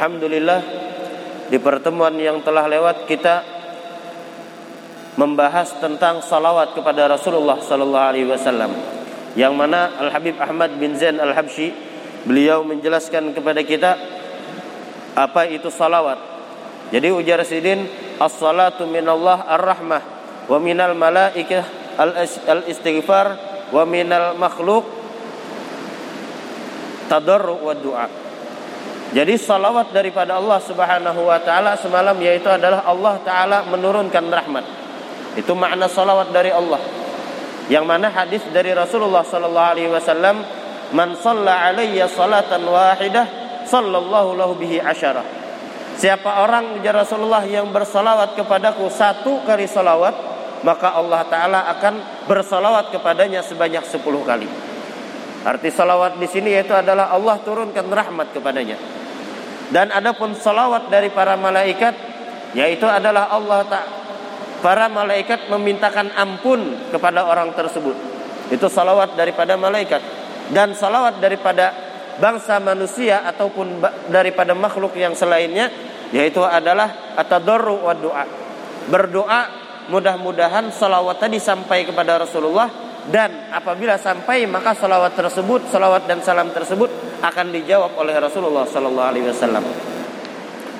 Alhamdulillah di pertemuan yang telah lewat kita membahas tentang salawat kepada Rasulullah sallallahu alaihi wasallam yang mana Al Habib Ahmad bin Zain Al Habsyi beliau menjelaskan kepada kita apa itu salawat. Jadi ujar Sidin as-salatu minallah ar-rahmah wa minal malaikah al-istighfar wa minal makhluk tadarru wa du'a. Jadi salawat daripada Allah Subhanahu wa taala semalam yaitu adalah Allah taala menurunkan rahmat. Itu makna salawat dari Allah. Yang mana hadis dari Rasulullah sallallahu alaihi wasallam, "Man shalla alayya salatan wahidah, sallallahu lahu bihi asyarah." Siapa orang ya Rasulullah yang bersalawat kepadaku satu kali salawat, maka Allah taala akan bersalawat kepadanya sebanyak sepuluh kali. Arti salawat di sini yaitu adalah Allah turunkan rahmat kepadanya. Dan adapun salawat dari para malaikat yaitu adalah Allah tak para malaikat memintakan ampun kepada orang tersebut. Itu salawat daripada malaikat dan salawat daripada bangsa manusia ataupun daripada makhluk yang selainnya yaitu adalah atadarru wa doa. Berdoa mudah-mudahan salawat tadi sampai kepada Rasulullah dan apabila sampai maka salawat tersebut, salawat dan salam tersebut akan dijawab oleh Rasulullah Sallallahu Alaihi Wasallam.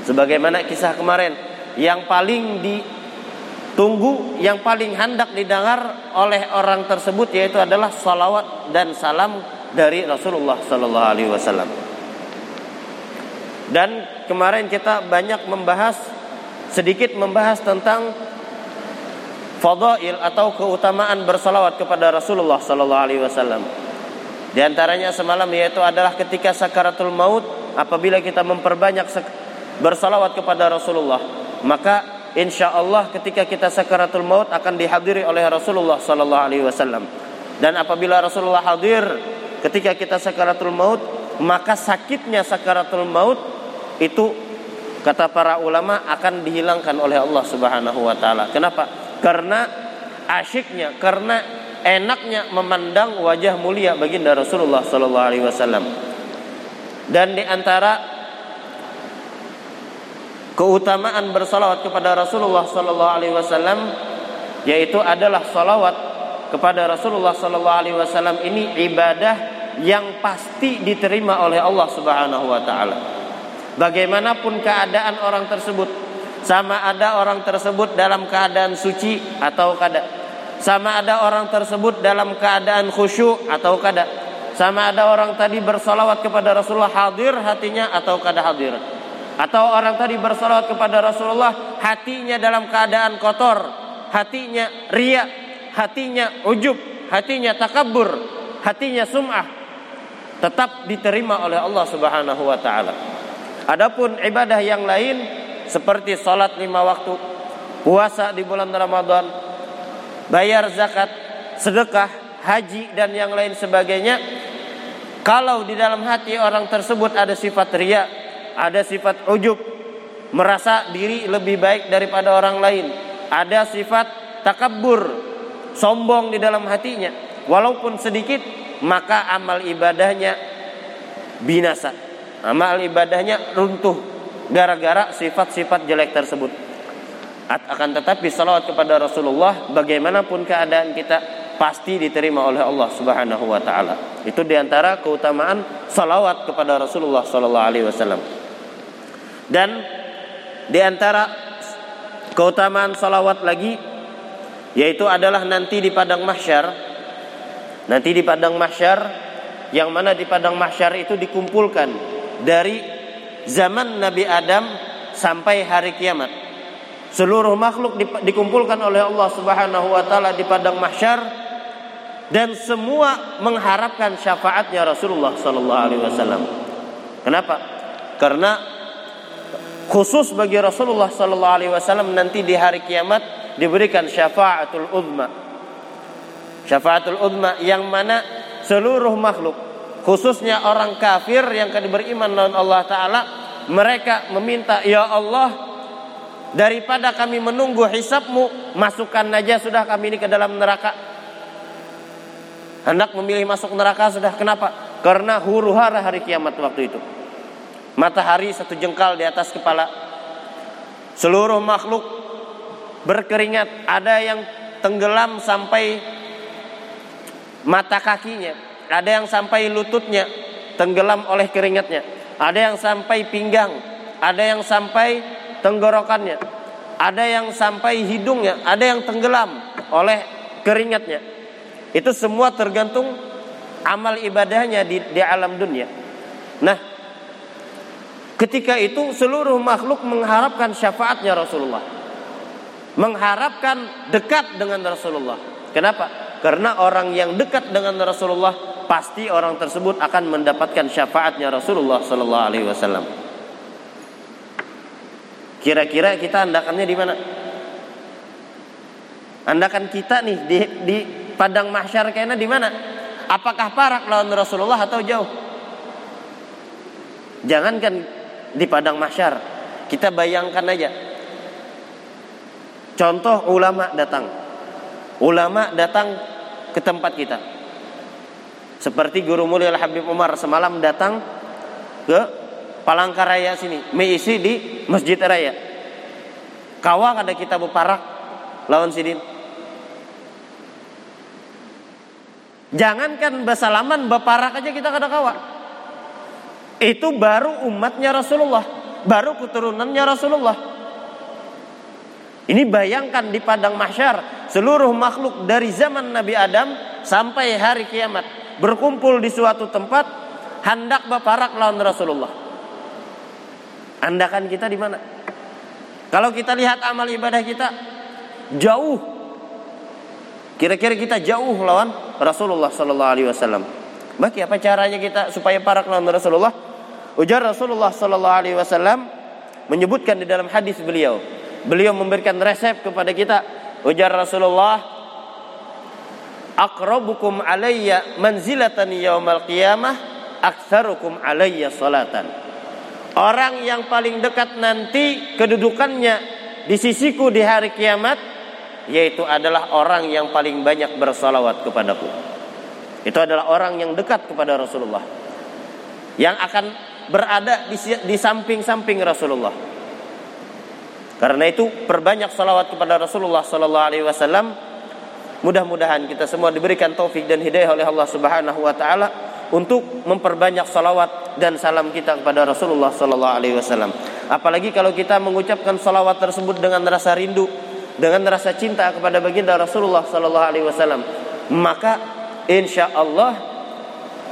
Sebagaimana kisah kemarin, yang paling ditunggu, yang paling hendak didengar oleh orang tersebut yaitu adalah salawat dan salam dari Rasulullah Sallallahu Alaihi Wasallam. Dan kemarin kita banyak membahas sedikit membahas tentang fadail atau keutamaan bersalawat kepada Rasulullah sallallahu alaihi wasallam. Di antaranya semalam yaitu adalah ketika sakaratul maut apabila kita memperbanyak bersalawat kepada Rasulullah, maka insya Allah ketika kita sakaratul maut akan dihadiri oleh Rasulullah sallallahu alaihi wasallam. Dan apabila Rasulullah hadir ketika kita sakaratul maut, maka sakitnya sakaratul maut itu kata para ulama akan dihilangkan oleh Allah Subhanahu wa taala. Kenapa? Karena asyiknya, karena enaknya memandang wajah mulia baginda Rasulullah sallallahu alaihi wasallam. Dan di antara keutamaan bersalawat kepada Rasulullah sallallahu alaihi wasallam yaitu adalah salawat kepada Rasulullah sallallahu alaihi wasallam ini ibadah yang pasti diterima oleh Allah Subhanahu wa taala. Bagaimanapun keadaan orang tersebut, sama ada orang tersebut dalam keadaan suci atau kada. Sama ada orang tersebut dalam keadaan khusyuk atau kada. Sama ada orang tadi bersolawat kepada Rasulullah hadir hatinya atau kada hadir. Atau orang tadi bersolawat kepada Rasulullah hatinya dalam keadaan kotor. Hatinya ria hatinya ujub hatinya takabur hatinya sum'ah. Tetap diterima oleh Allah Subhanahu wa taala. Adapun ibadah yang lain seperti sholat lima waktu, puasa di bulan Ramadan, bayar zakat, sedekah, haji dan yang lain sebagainya. Kalau di dalam hati orang tersebut ada sifat ria, ada sifat ujub, merasa diri lebih baik daripada orang lain, ada sifat takabur, sombong di dalam hatinya, walaupun sedikit, maka amal ibadahnya binasa. Amal ibadahnya runtuh gara-gara sifat-sifat jelek tersebut. Akan tetapi salawat kepada Rasulullah bagaimanapun keadaan kita pasti diterima oleh Allah Subhanahu wa taala. Itu di antara keutamaan salawat kepada Rasulullah sallallahu alaihi wasallam. Dan di antara keutamaan salawat lagi yaitu adalah nanti di padang mahsyar nanti di padang mahsyar yang mana di padang mahsyar itu dikumpulkan dari zaman Nabi Adam sampai hari kiamat. Seluruh makhluk dikumpulkan oleh Allah Subhanahu wa taala di padang mahsyar dan semua mengharapkan syafaatnya Rasulullah sallallahu alaihi wasallam. Kenapa? Karena khusus bagi Rasulullah sallallahu alaihi wasallam nanti di hari kiamat diberikan syafaatul uzma. Syafaatul uzma yang mana seluruh makhluk khususnya orang kafir yang beriman dengan Allah taala mereka meminta ya Allah daripada kami menunggu hisapmu masukkan saja sudah kami ini ke dalam neraka hendak memilih masuk neraka sudah kenapa karena huru hara hari kiamat waktu itu Matahari satu jengkal di atas kepala. Seluruh makhluk berkeringat. Ada yang tenggelam sampai mata kakinya. Ada yang sampai lututnya tenggelam oleh keringatnya. Ada yang sampai pinggang. Ada yang sampai tenggorokannya. Ada yang sampai hidungnya. Ada yang tenggelam oleh keringatnya. Itu semua tergantung amal ibadahnya di, di alam dunia. Nah, ketika itu seluruh makhluk mengharapkan syafaatnya Rasulullah. Mengharapkan dekat dengan Rasulullah. Kenapa? Karena orang yang dekat dengan Rasulullah pasti orang tersebut akan mendapatkan syafaatnya Rasulullah Sallallahu Alaihi Wasallam. Kira-kira kita andakannya di mana? Andakan kita nih di, di padang mahsyar kayaknya di mana? Apakah parak lawan Rasulullah atau jauh? Jangankan di padang mahsyar, kita bayangkan aja. Contoh ulama datang. Ulama datang ke tempat kita. Seperti Guru Mulia Habib Umar semalam datang ke Palangkaraya sini, mengisi di Masjid Raya. Kawang ada kita beparak lawan sidin. Jangankan bersalaman beparak aja kita kada kawa. Itu baru umatnya Rasulullah, baru keturunannya Rasulullah. Ini bayangkan di padang mahsyar seluruh makhluk dari zaman Nabi Adam sampai hari kiamat berkumpul di suatu tempat hendak beparak lawan Rasulullah. Andakan kita di mana? Kalau kita lihat amal ibadah kita jauh. Kira-kira kita jauh lawan Rasulullah sallallahu alaihi wasallam. Bagi apa caranya kita supaya parak lawan Rasulullah? Ujar Rasulullah sallallahu alaihi wasallam menyebutkan di dalam hadis beliau. Beliau memberikan resep kepada kita. Ujar Rasulullah, "Aqrabukum alayya manzilatan yaumal qiyamah aktsarukum alayya salatan." Orang yang paling dekat nanti kedudukannya di sisiku di hari kiamat yaitu adalah orang yang paling banyak bersalawat kepadaku. Itu adalah orang yang dekat kepada Rasulullah. Yang akan berada di, di samping-samping Rasulullah. Karena itu perbanyak salawat kepada Rasulullah sallallahu alaihi wasallam. Mudah-mudahan kita semua diberikan taufik dan hidayah oleh Allah Subhanahu wa taala untuk memperbanyak salawat dan salam kita kepada Rasulullah Sallallahu Alaihi Wasallam. Apalagi kalau kita mengucapkan salawat tersebut dengan rasa rindu, dengan rasa cinta kepada baginda Rasulullah Sallallahu Alaihi Wasallam, maka insya Allah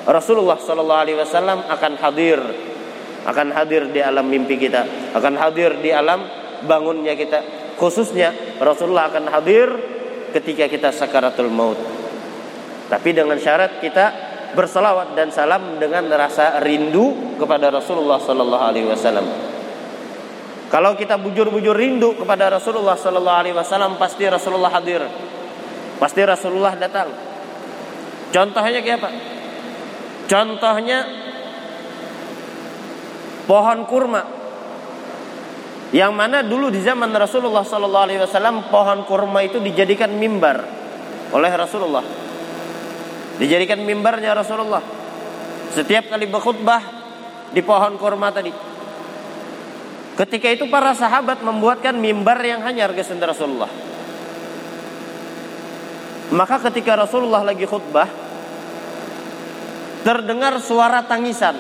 Rasulullah Sallallahu Alaihi Wasallam akan hadir, akan hadir di alam mimpi kita, akan hadir di alam bangunnya kita. Khususnya Rasulullah akan hadir ketika kita sakaratul maut. Tapi dengan syarat kita bersalawat dan salam dengan rasa rindu kepada Rasulullah sallallahu alaihi wasallam. Kalau kita bujur-bujur rindu kepada Rasulullah sallallahu alaihi wasallam pasti Rasulullah hadir. Pasti Rasulullah datang. Contohnya kayak apa? Contohnya pohon kurma. Yang mana dulu di zaman Rasulullah sallallahu alaihi wasallam pohon kurma itu dijadikan mimbar oleh Rasulullah Dijadikan mimbarnya Rasulullah. Setiap kali berkhutbah di pohon kurma tadi. Ketika itu para sahabat membuatkan mimbar yang hanya sendiri Rasulullah. Maka ketika Rasulullah lagi khutbah, terdengar suara tangisan.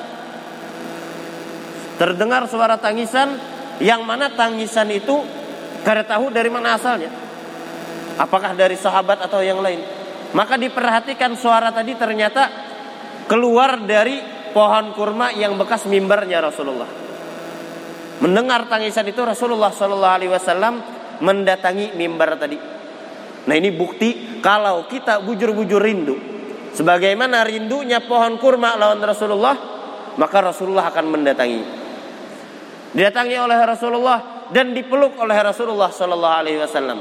Terdengar suara tangisan yang mana tangisan itu kada tahu dari mana asalnya. Apakah dari sahabat atau yang lain? Maka diperhatikan suara tadi ternyata keluar dari pohon kurma yang bekas mimbarnya Rasulullah. Mendengar tangisan itu Rasulullah Wasallam mendatangi mimbar tadi. Nah ini bukti kalau kita bujur-bujur rindu, sebagaimana rindunya pohon kurma lawan Rasulullah, maka Rasulullah akan mendatangi. Didatangi oleh Rasulullah dan dipeluk oleh Rasulullah Shallallahu Alaihi Wasallam.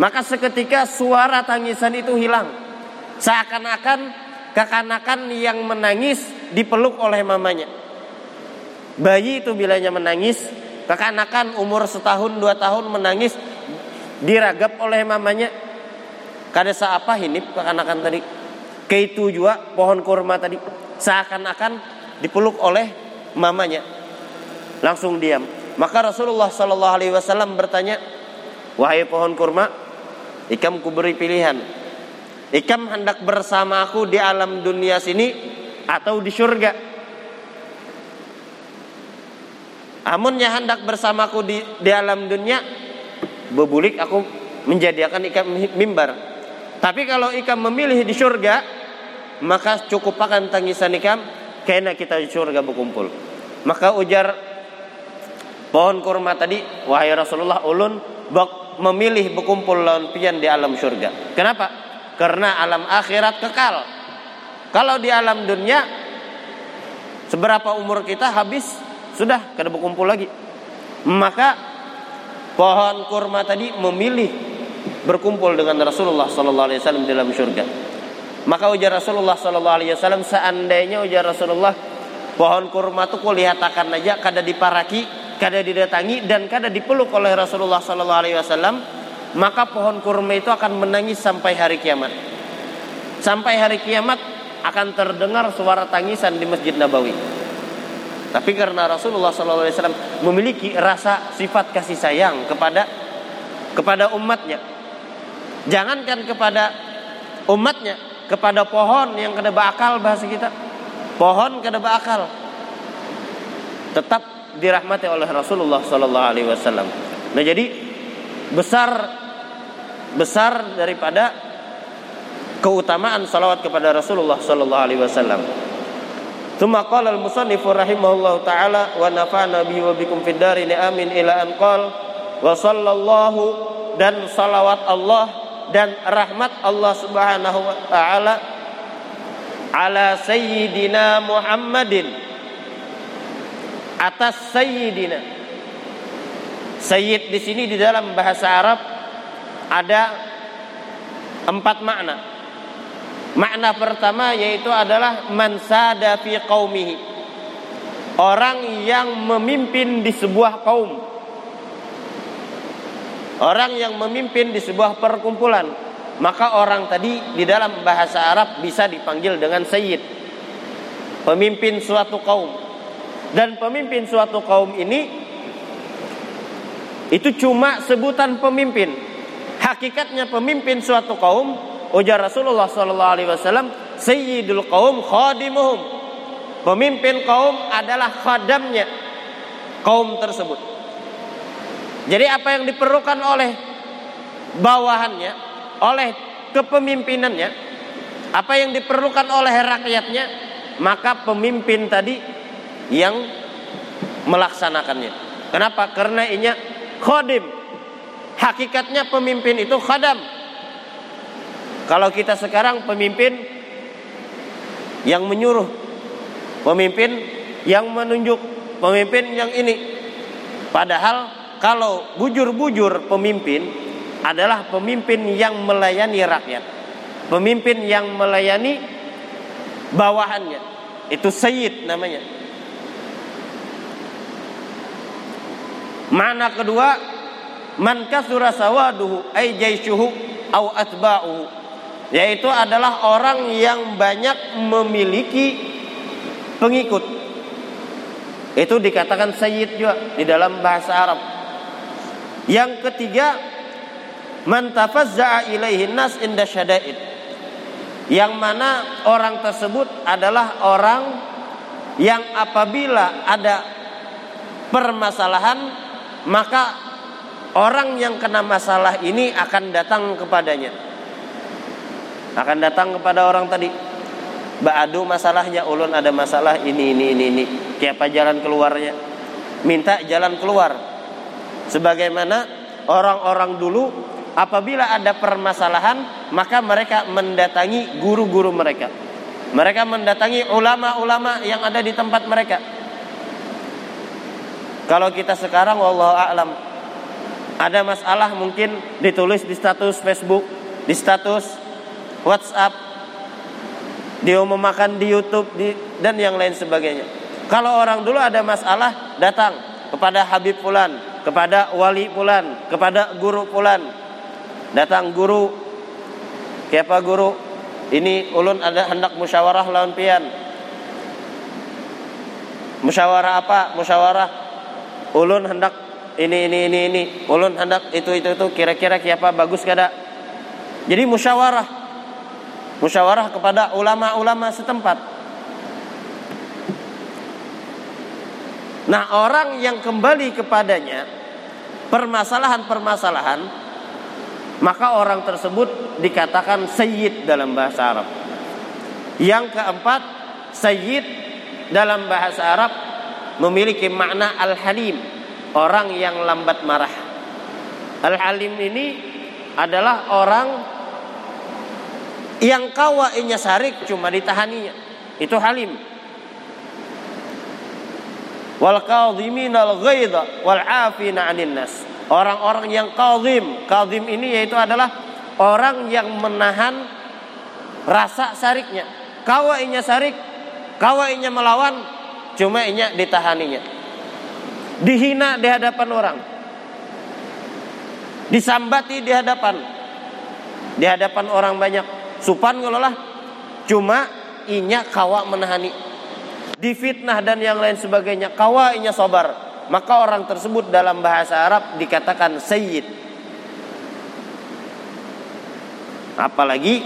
Maka seketika suara tangisan itu hilang. Seakan-akan kekanakan yang menangis dipeluk oleh mamanya. Bayi itu bilanya menangis, kekanakan umur setahun dua tahun menangis diragap oleh mamanya. Kada apa hinip kekanakan tadi. Keitu juga pohon kurma tadi seakan-akan dipeluk oleh mamanya. Langsung diam. Maka Rasulullah Shallallahu Alaihi Wasallam bertanya, wahai pohon kurma, ikam kuberi pilihan. Ikam hendak bersama aku di alam dunia sini atau di surga. Amunnya hendak bersamaku di, di alam dunia, bebulik aku menjadikan ikam mimbar. Tapi kalau ikam memilih di surga, maka cukup akan tangisan ikam karena kita di surga berkumpul. Maka ujar pohon kurma tadi, wahai Rasulullah ulun memilih berkumpul lawan pian di alam surga. Kenapa? Karena alam akhirat kekal. Kalau di alam dunia seberapa umur kita habis sudah kada berkumpul lagi. Maka pohon kurma tadi memilih berkumpul dengan Rasulullah sallallahu alaihi wasallam dalam surga. Maka ujar Rasulullah sallallahu alaihi wasallam seandainya ujar Rasulullah pohon kurma itu akan aja kada diparaki, kada didatangi dan kada dipeluk oleh Rasulullah sallallahu alaihi wasallam, maka pohon kurma itu akan menangis sampai hari kiamat. Sampai hari kiamat akan terdengar suara tangisan di Masjid Nabawi. Tapi karena Rasulullah sallallahu alaihi wasallam memiliki rasa sifat kasih sayang kepada kepada umatnya. Jangankan kepada umatnya, kepada pohon yang kada bakal bahasa kita pohon kada bakal tetap dirahmati oleh Rasulullah Sallallahu Alaihi Wasallam. Nah jadi besar besar daripada keutamaan salawat kepada Rasulullah Sallallahu Alaihi Wasallam. Tuma qala al-musannif rahimahullahu taala wa nafa'a nabi wa bikum fid darin amin ila an qol wa sallallahu dan salawat Allah dan rahmat Allah Subhanahu wa taala ala sayyidina Muhammadin atas sayyidina. Sayyid di sini di dalam bahasa Arab ada empat makna. Makna pertama yaitu adalah mansada fi qaumihi. Orang yang memimpin di sebuah kaum. Orang yang memimpin di sebuah perkumpulan. Maka orang tadi di dalam bahasa Arab bisa dipanggil dengan sayyid. Pemimpin suatu kaum. Dan pemimpin suatu kaum ini itu cuma sebutan pemimpin. Hakikatnya pemimpin suatu kaum ujar Rasulullah sallallahu alaihi wasallam sayyidul kaum khadimuhum. Pemimpin kaum adalah khadamnya kaum tersebut. Jadi apa yang diperlukan oleh bawahannya oleh kepemimpinannya, apa yang diperlukan oleh rakyatnya, maka pemimpin tadi yang melaksanakannya. Kenapa? Karena ini khodim. Hakikatnya pemimpin itu khadam. Kalau kita sekarang pemimpin yang menyuruh, pemimpin yang menunjuk, pemimpin yang ini. Padahal kalau bujur-bujur pemimpin adalah pemimpin yang melayani rakyat. Pemimpin yang melayani bawahannya. Itu sayyid namanya. Mana kedua, man kasura sawaduhu ay jaishuhu au atba'uhu. Yaitu adalah orang yang banyak memiliki pengikut. Itu dikatakan sayyid juga di dalam bahasa Arab. Yang ketiga, man tafazza'a ilaihi nas inda syada'id yang mana orang tersebut adalah orang yang apabila ada permasalahan maka orang yang kena masalah ini akan datang kepadanya. Akan datang kepada orang tadi. Ba'adu masalahnya ulun ada masalah ini ini ini ini. Siapa jalan keluarnya. Minta jalan keluar. Sebagaimana orang-orang dulu apabila ada permasalahan maka mereka mendatangi guru-guru mereka. Mereka mendatangi ulama-ulama yang ada di tempat mereka kalau kita sekarang wallahu a'lam. Ada masalah mungkin ditulis di status Facebook di status WhatsApp diumumkan di YouTube di, dan yang lain sebagainya. Kalau orang dulu ada masalah datang kepada Habib Fulan kepada wali Fulan kepada guru Fulan. Datang guru siapa guru? Ini ulun ada hendak musyawarah lawan pian. Musyawarah apa? Musyawarah ulun hendak ini ini ini ini, ulun hendak itu itu itu kira-kira siapa bagus kada? Jadi musyawarah. Musyawarah kepada ulama-ulama setempat. Nah, orang yang kembali kepadanya permasalahan-permasalahan maka orang tersebut dikatakan sayyid dalam bahasa Arab. Yang keempat, sayyid dalam bahasa Arab memiliki makna al-halim, orang yang lambat marah. Al-halim ini adalah orang yang kawainya sarik cuma ditahaninya. Itu halim. Wal kadhimin al ghaidha wal afina 'anil nas. Orang-orang yang kadhim, kadhim ini yaitu adalah orang yang menahan rasa sariknya. Kawainya sarik, kawainya melawan, cuma inya ditahaninya. Dihina di hadapan orang. Disambati di hadapan. Di hadapan orang banyak. Supan ngelola. Cuma inya kawa menahani. Difitnah dan yang lain sebagainya. Kawa inya sobar. Maka orang tersebut dalam bahasa Arab dikatakan sayyid. Apalagi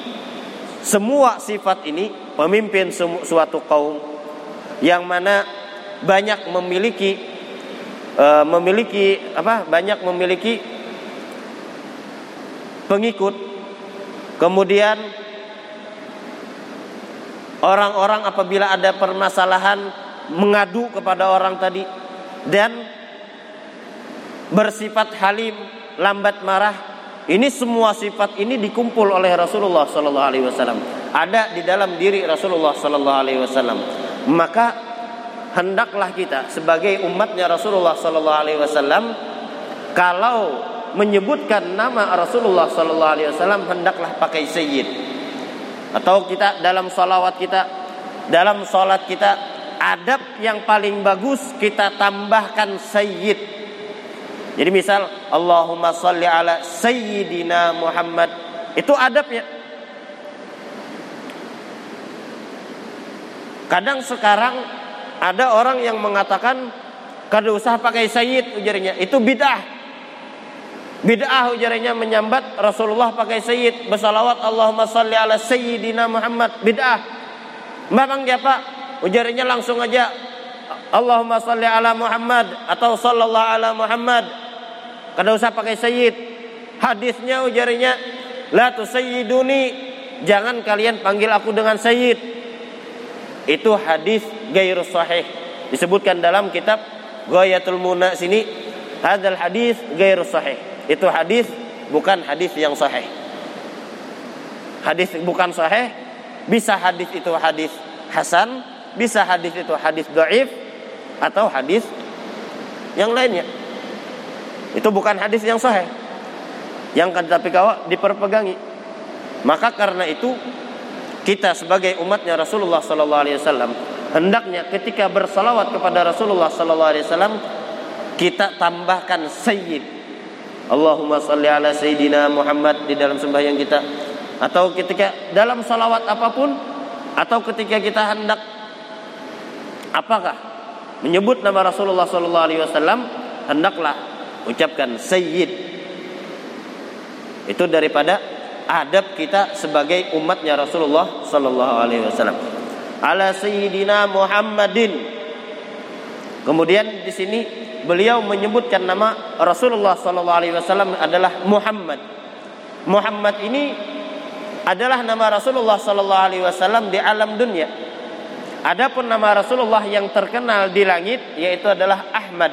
semua sifat ini pemimpin suatu kaum yang mana banyak memiliki uh, memiliki apa banyak memiliki pengikut. Kemudian orang-orang apabila ada permasalahan mengadu kepada orang tadi dan bersifat halim, lambat marah. Ini semua sifat ini dikumpul oleh Rasulullah sallallahu alaihi wasallam. Ada di dalam diri Rasulullah sallallahu alaihi wasallam. Maka hendaklah kita sebagai umatnya Rasulullah sallallahu alaihi wasallam kalau menyebutkan nama Rasulullah Sallallahu Alaihi Wasallam hendaklah pakai sayyid. Atau kita dalam salawat kita dalam salat kita adab yang paling bagus kita tambahkan sayyid. Jadi misal Allahumma salli ala sayyidina Muhammad. Itu adabnya kadang sekarang ada orang yang mengatakan kada usah pakai sayyid ujarnya itu bid'ah Bid'ah ujarnya menyambat Rasulullah pakai sayyid bersalawat Allahumma salli ala sayyidina Muhammad bid'ah. Memang dia Pak ujarnya langsung aja Allahumma salli ala Muhammad atau sallallahu ala Muhammad. Kada usah pakai sayyid. Hadisnya ujarnya la tusayyiduni jangan kalian panggil aku dengan sayyid. Itu hadis gairu sahih disebutkan dalam kitab Ghayatul Muna sini hadal hadis gairu sahih itu hadis bukan hadis yang sahih. Hadis bukan sahih, bisa hadis itu hadis hasan, bisa hadis itu hadis dhaif atau hadis yang lainnya. Itu bukan hadis yang sahih. Yang kan tapi kau diperpegangi. Maka karena itu kita sebagai umatnya Rasulullah sallallahu alaihi wasallam hendaknya ketika bersalawat kepada Rasulullah sallallahu alaihi wasallam kita tambahkan sayyid. Allahumma salli ala Sayyidina Muhammad di dalam sembahyang kita. Atau ketika dalam salawat apa pun atau ketika kita hendak apakah menyebut nama Rasulullah sallallahu alaihi wasallam hendaklah ucapkan sayyid. Itu daripada adab kita sebagai umatnya Rasulullah sallallahu alaihi wasallam ala sayyidina Muhammadin kemudian di sini beliau menyebutkan nama Rasulullah sallallahu alaihi wasallam adalah Muhammad. Muhammad ini adalah nama Rasulullah sallallahu alaihi wasallam di alam dunia. Adapun nama Rasulullah yang terkenal di langit yaitu adalah Ahmad.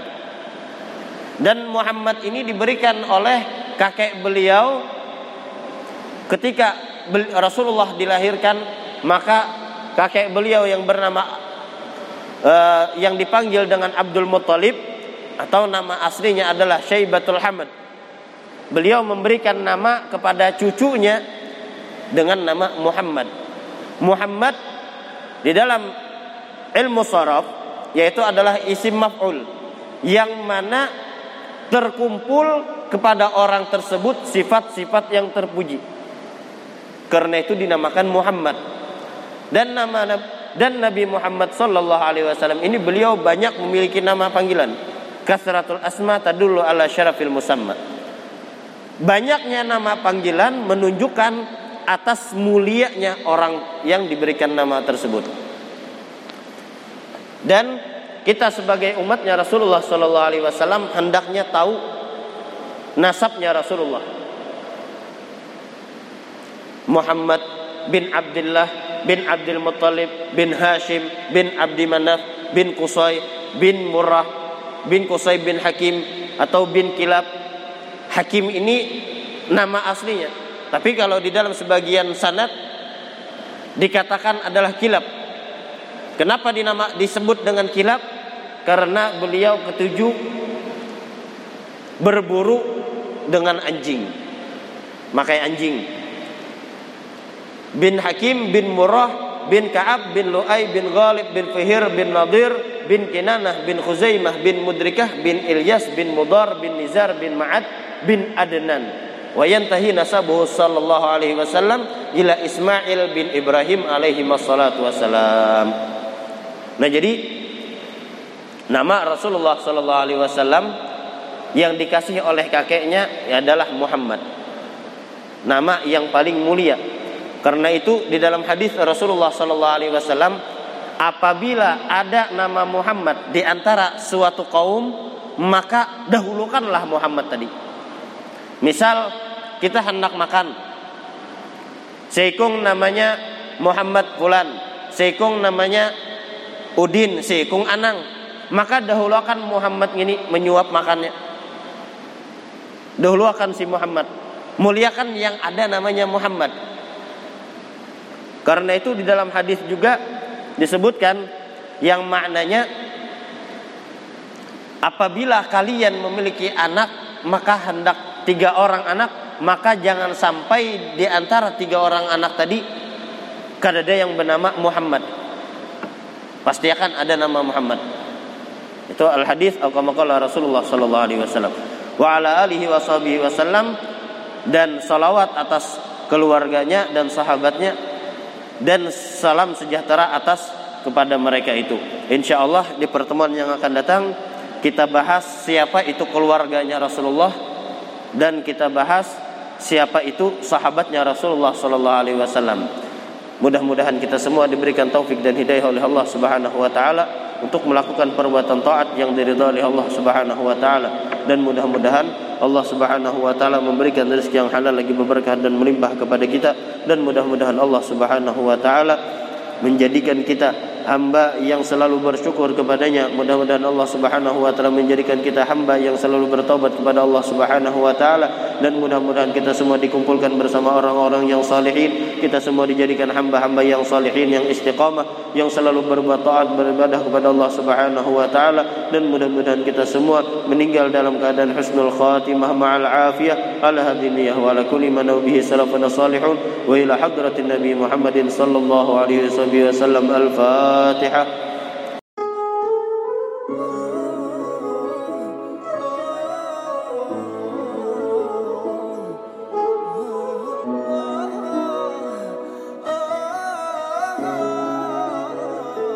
Dan Muhammad ini diberikan oleh kakek beliau ketika Rasulullah dilahirkan maka kakek beliau yang bernama uh, yang dipanggil dengan Abdul Muthalib atau nama aslinya adalah Syaibatul Hamad. Beliau memberikan nama kepada cucunya dengan nama Muhammad. Muhammad di dalam ilmu saraf yaitu adalah isim maf'ul yang mana terkumpul kepada orang tersebut sifat-sifat yang terpuji. Karena itu dinamakan Muhammad. Dan nama dan Nabi Muhammad sallallahu alaihi wasallam ini beliau banyak memiliki nama panggilan. Kasratul asma tadullu ala syarafil musamma. Banyaknya nama panggilan menunjukkan atas mulianya orang yang diberikan nama tersebut. Dan kita sebagai umatnya Rasulullah sallallahu alaihi wasallam hendaknya tahu nasabnya Rasulullah. Muhammad bin Abdullah bin Abdul Muttalib bin Hashim bin Abdi Manaf bin Qusay bin Murrah bin Qusay bin Hakim atau bin Kilab. Hakim ini nama aslinya. Tapi kalau di dalam sebagian sanad dikatakan adalah Kilab. Kenapa dinama disebut dengan Kilab? Karena beliau ketujuh berburu dengan anjing. Makai anjing bin Hakim bin Murrah bin Ka'ab bin Lu'ay bin Ghalib bin Fihir bin Nadir bin Kinanah bin Khuzaimah bin Mudrikah bin Ilyas bin Mudar bin Nizar bin Ma'ad bin Adnan. Wa yantahi nasabuhu sallallahu alaihi wasallam ila Ismail bin Ibrahim alaihi wassalatu wassalam. Nah jadi nama Rasulullah sallallahu alaihi wasallam yang dikasih oleh kakeknya adalah Muhammad. Nama yang paling mulia karena itu di dalam hadis Rasulullah sallallahu alaihi wasallam apabila ada nama Muhammad di antara suatu kaum maka dahulukanlah Muhammad tadi. Misal kita hendak makan. Seikung namanya Muhammad Fulan. Seikung namanya Udin. Seikung Anang. Maka dahulukan Muhammad ini menyuap makannya. Dahulukan si Muhammad. Muliakan yang ada namanya Muhammad karena itu di dalam hadis juga disebutkan yang maknanya apabila kalian memiliki anak maka hendak tiga orang anak maka jangan sampai di antara tiga orang anak tadi ada yang bernama Muhammad. Pasti akan ada nama Muhammad. Itu al hadis al Rasulullah sallallahu alaihi wasallam. Wa ala alihi wasallam dan salawat atas keluarganya dan sahabatnya dan salam sejahtera atas kepada mereka itu. Insya Allah di pertemuan yang akan datang kita bahas siapa itu keluarganya Rasulullah dan kita bahas siapa itu sahabatnya Rasulullah Sallallahu Alaihi Wasallam. Mudah-mudahan kita semua diberikan taufik dan hidayah oleh Allah Subhanahu Wa Taala untuk melakukan perbuatan taat yang diridhai oleh Allah Subhanahu Wa Taala dan mudah-mudahan Allah Subhanahu wa taala memberikan rezeki yang halal lagi berkah dan melimpah kepada kita. Dan mudah-mudahan Allah Subhanahu wa taala menjadikan kita hamba yang selalu bersyukur kepadanya. Mudah-mudahan Allah Subhanahu wa taala menjadikan kita hamba yang selalu bertobat kepada Allah Subhanahu wa taala. Dan mudah-mudahan kita semua dikumpulkan bersama orang-orang yang salihin. Kita semua dijadikan hamba-hamba yang salihin yang istiqamah yang selalu berbuat taat beribadah kepada Allah Subhanahu wa taala. Dan mudah-mudahan kita semua meninggal dalam keadaan husnul khatimah ma'al afiyah. Ala hadiniyah wa ala kulli man bihi salafuna salihun wa ila hadratin nabi Muhammadin sallallahu alaihi wasallam al-fatihah الفاتحة.